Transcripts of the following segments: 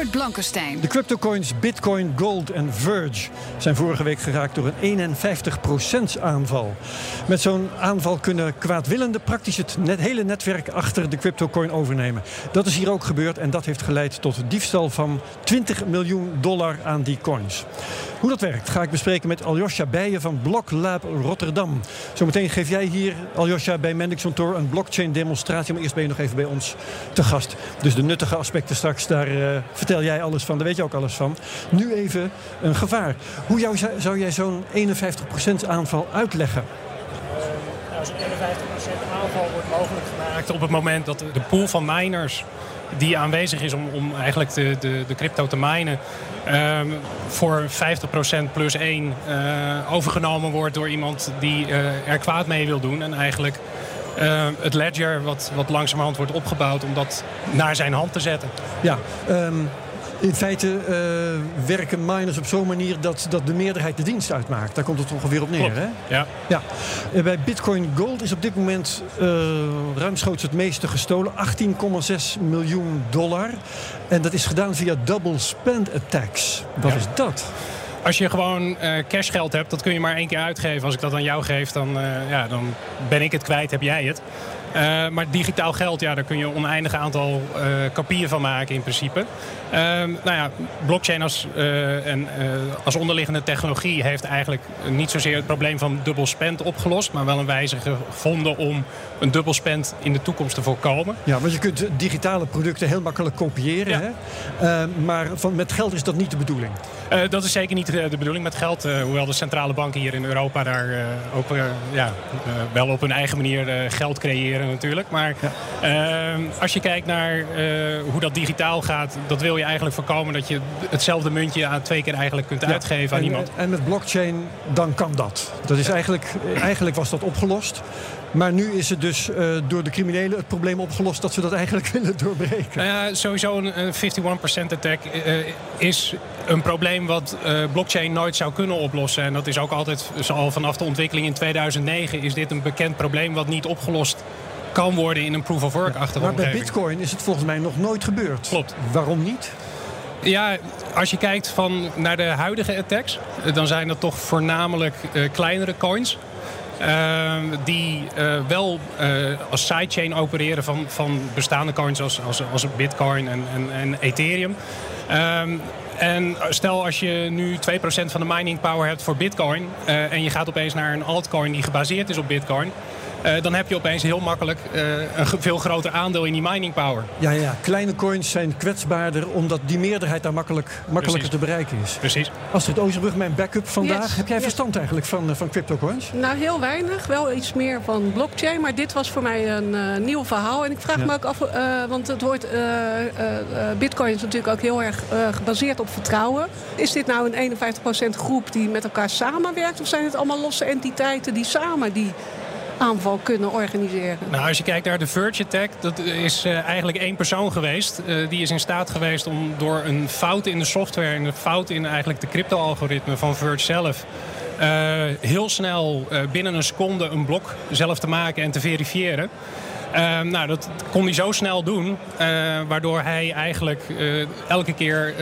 Herbert Blankenstein. De cryptocoins Bitcoin, Gold en Verge zijn vorige week geraakt door een 51% aanval. Met zo'n aanval kunnen kwaadwillenden praktisch het hele netwerk achter de cryptocoin overnemen. Dat is hier ook gebeurd en dat heeft geleid tot diefstal van 20 miljoen dollar aan die coins. Hoe dat werkt ga ik bespreken met Aljosja Bijen van Bloklab Rotterdam. Zometeen geef jij hier, Aljosja, bij Mendixon Tour een blockchain demonstratie. Maar eerst ben je nog even bij ons te gast. Dus de nuttige aspecten straks, daar uh, vertel jij alles van. Daar weet je ook alles van. Nu even een gevaar. Hoe zou jij zo'n 51% aanval uitleggen? Nou, zo'n 51% aanval wordt mogelijk gemaakt op het moment dat de pool van miners die aanwezig is om, om eigenlijk de, de, de crypto te minen... Um, voor 50% plus 1 uh, overgenomen wordt door iemand die uh, er kwaad mee wil doen. En eigenlijk uh, het ledger wat, wat langzamerhand wordt opgebouwd om dat naar zijn hand te zetten. Ja, um, in feite uh, werken miners op zo'n manier dat, dat de meerderheid de dienst uitmaakt. Daar komt het ongeveer op neer. Hè? Ja. ja. En bij Bitcoin Gold is op dit moment uh, ruimschoots het meeste gestolen. 18,6 miljoen dollar. En dat is gedaan via double spend attacks. Wat ja. is dat? Als je gewoon uh, cashgeld hebt, dat kun je maar één keer uitgeven. Als ik dat aan jou geef, dan, ja, dan ben ik het kwijt, heb jij het. Uh, maar digitaal geld, ja, daar kun je een oneindig aantal uh, kopieën van maken in principe. Uh, nou ja, blockchain als, en, als onderliggende technologie heeft eigenlijk niet zozeer het probleem van dubbel spend opgelost, maar wel een wijze gevonden om een dubbel spend in de toekomst te voorkomen. Ja, want je kunt digitale producten heel makkelijk kopiëren. Ja. Hè? maar van, met geld is dat niet de bedoeling? dat is zeker niet de, de bedoeling met geld. hoewel de centrale banken hier in Europa daar ook ja, wel op hun eigen manier geld creëren natuurlijk. Maar ja. uh, als je kijkt naar uh, hoe dat digitaal gaat, dat wil je eigenlijk voorkomen dat je hetzelfde muntje aan twee keer eigenlijk kunt ja. uitgeven aan en, iemand. En met blockchain, dan kan dat. Dat is eigenlijk, eigenlijk was dat opgelost. Maar nu is het dus uh, door de criminelen het probleem opgelost dat ze dat eigenlijk willen doorbreken. Nou ja, sowieso een, een 51% attack uh, is een probleem wat uh, blockchain nooit zou kunnen oplossen. En dat is ook altijd, al vanaf de ontwikkeling in 2009, is dit een bekend probleem wat niet opgelost kan worden in een proof of work achtige Maar bij bitcoin is het volgens mij nog nooit gebeurd. Klopt. Waarom niet? Ja, als je kijkt van naar de huidige attacks, dan zijn dat toch voornamelijk uh, kleinere coins. Uh, die uh, wel als sidechain opereren van, van bestaande coins als, als, als Bitcoin en, en, en Ethereum. Um, en stel als je nu 2% van de mining power hebt voor Bitcoin en je gaat opeens naar een altcoin die gebaseerd is op Bitcoin. Uh, dan heb je opeens heel makkelijk uh, een veel groter aandeel in die mining power. Ja, ja, kleine coins zijn kwetsbaarder omdat die meerderheid daar makkelijk, makkelijker Precies. te bereiken is. Precies. Astrid Ozerbrug, mijn backup vandaag. Yes. Heb jij yes. verstand eigenlijk van, van cryptocoins? Nou, heel weinig. Wel iets meer van blockchain. Maar dit was voor mij een uh, nieuw verhaal. En ik vraag ja. me ook af, want het wordt, bitcoin is natuurlijk ook heel erg gebaseerd op vertrouwen. Is dit nou een 51% groep die met elkaar samenwerkt? Of zijn het allemaal losse entiteiten die samen die aanval kunnen organiseren. Nou, als je kijkt naar de Verge Attack, dat is uh, eigenlijk één persoon geweest. Uh, die is in staat geweest om door een fout in de software en een fout in eigenlijk de crypto-algoritme van Verge zelf. Uh, heel snel binnen een seconde een blok zelf te maken en te verifiëren. Uh, nou, dat kon hij zo snel doen, uh, waardoor hij eigenlijk uh, elke keer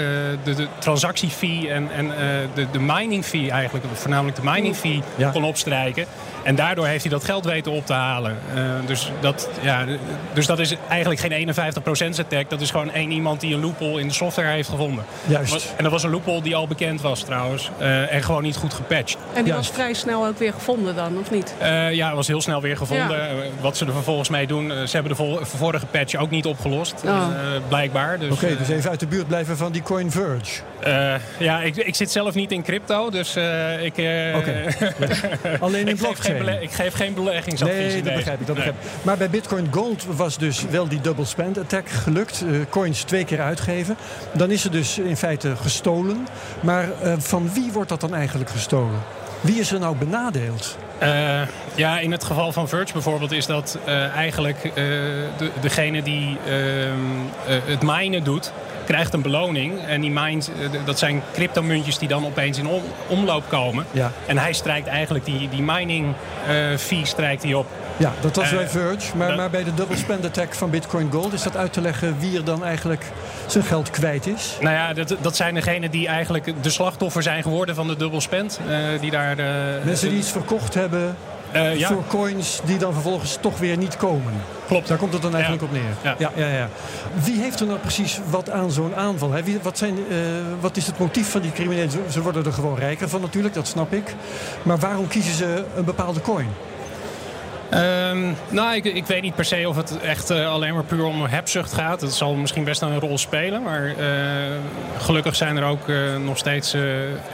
de, de transactiefee en, en de, de mining fee eigenlijk, voornamelijk de mining fee, ja. kon opstrijken. En daardoor heeft hij dat geld weten op te halen. Uh, dus, dat, ja, dus dat is eigenlijk geen 51% attack. Dat is gewoon één iemand die een loophole in de software heeft gevonden. Juist. En dat was een loophole die al bekend was trouwens. Uh, en gewoon niet goed gepatcht. En die Juist. was vrij snel ook weer gevonden dan, of niet? Uh, ja, was heel snel weer gevonden. Ja. Wat ze er vervolgens mee doen. Ze hebben de vorige patch ook niet opgelost. Oh. blijkbaar. Dus, Oké, okay, dus even uit de buurt blijven van die Coin Verge. ja, ik, ik zit zelf niet in crypto. Dus ik... Okay. Alleen in blockchain. Ik geef geen beleggingsadvies. Nee, dat begrijp ik. Dat begrijp ik. Maar bij Bitcoin Gold was dus wel die double spend attack gelukt. Uh, coins twee keer uitgeven. Dan is er dus in feite gestolen. Maar uh, van wie wordt dat dan eigenlijk gestolen? Wie is er nou benadeeld? Uh, ja, in het geval van Verge bijvoorbeeld is dat uh, eigenlijk uh, de, degene die ehm, het minen doet. Krijgt een beloning. En die mined, eh, dat zijn cryptomuntjes die dan opeens in om, omloop komen. Ja. En hij strijkt eigenlijk die, die mining eh, fee strijkt hij op. Ja, dat was Eh, bij Verge. Maar, dat- maar bij de double spend attack van Bitcoin Gold... is dat uit te leggen wie er dan eigenlijk zijn geld kwijt is? Nou ja, dat, dat zijn degenen die eigenlijk de slachtoffer zijn geworden van de dubbel spend. die daar, Mensen die iets verkocht hebben ja, voor coins... die dan vervolgens toch weer niet komen. klopt. Daar komt het dan eigenlijk Ja. op neer. Ja. Ja, ja, ja. Wie heeft er nou precies wat aan zo'n aanval? Hè? Wie, wat, zijn, eh, wat is het motief van die criminelen? Ze, worden er gewoon rijker van natuurlijk, dat snap ik. Maar waarom kiezen ze een bepaalde coin? Ehm, nou, ik, ik weet niet per se of het echt eh, alleen maar puur om hebzucht gaat. Dat zal misschien best een rol spelen. Maar eh, gelukkig zijn er ook eh, nog steeds eh,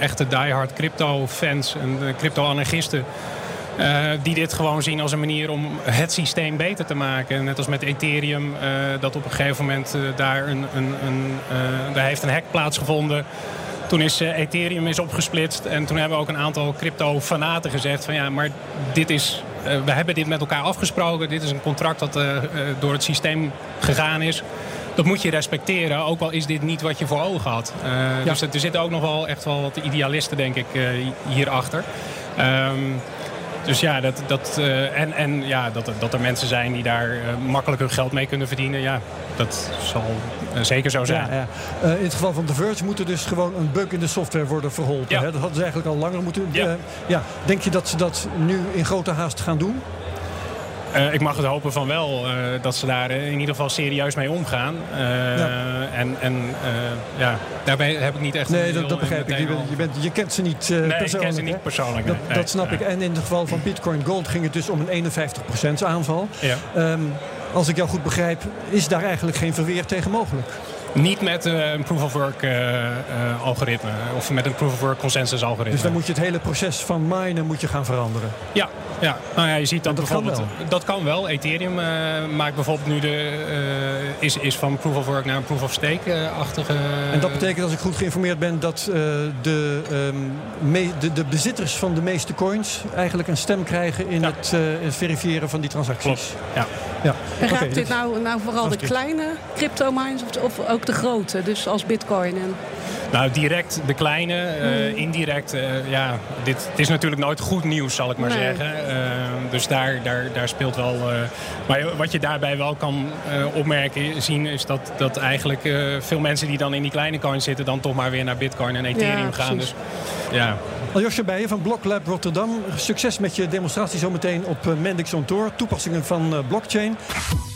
echte diehard crypto-fans en eh, crypto-anarchisten. Eh, die dit gewoon zien als een manier om het systeem beter te maken. Net als met Ethereum, eh, dat op een gegeven moment eh, daar, een, een, een, daar heeft een hack plaatsgevonden. Toen is Ethereum is opgesplitst en toen hebben ook een aantal crypto-fanaten gezegd van ja, maar dit is, we hebben dit met elkaar afgesproken. Dit is een contract dat door het systeem gegaan is. Dat moet je respecteren, ook al is dit niet wat je voor ogen had. Dus er zitten ook nog wel echt wel wat idealisten, denk ik, hierachter. Ehm dus ja, dat, dat, eh, en, en ja, dat, dat er mensen zijn die daar eh, makkelijk hun geld mee kunnen verdienen, ja, dat zal eh, zeker zo zijn. Ja, ja. In het geval van The Verge moet er dus gewoon een bug in de software worden verholpen. Ja. Hè? Dat hadden ze eigenlijk al langer moeten Ja. ja. Denk je dat ze dat nu in grote haast gaan doen? Eh, ik mag het hopen van wel, eh, dat ze daar in ieder geval serieus mee omgaan. Eh, Ja. En, en ja, daarbij heb ik niet echt... Nee, dat, begrijp ik. Je, bent, je, al- bent, je kent ze niet eh Nee, ik persoonlijk. ken ze niet persoonlijk. Dat, nee. dat snap ik. En in het geval van Bitcoin Gold ging het dus om een 51% aanval. Ja. Ehm, als ik jou goed begrijp, is daar eigenlijk geen verweer tegen mogelijk. Niet met eh, een proof-of-work eh, eh, algoritme of met een proof-of-work consensus algoritme. Dus dan moet je het hele proces van minen moet je gaan veranderen. Ja, ja. Nou ja, je ziet dat, dat kan bijvoorbeeld. Dat kan wel. Ethereum eh, maakt bijvoorbeeld nu de. eh, is, is van proof of work naar een proof of stake-achtige. En dat betekent, als ik goed geïnformeerd ben, dat eh, de, ehm, me- de, de bezitters van de meeste coins eigenlijk een stem krijgen in Ja. het, eh, verifiëren van die transacties. Klopt. Ja. Ja. En raakt dit nou, nou vooral de kleine crypto-mines of, of ook de grote? Dus als bitcoin en... Nou, direct de kleine, eh, indirect. eh, ja, dit het is natuurlijk nooit goed nieuws, zal ik maar Nee. zeggen. Eh, dus daar, daar, daar speelt wel. eh, maar wat je daarbij wel kan eh, opmerken, zien, is dat, dat eigenlijk eh, veel mensen die dan in die kleine coins zitten, dan toch maar weer naar Bitcoin en Ethereum Ja, gaan. Dus ja, Aljosje Bijen van Blocklab Rotterdam. Succes met je demonstratie zometeen op Mendix on Tour. Toepassingen van blockchain.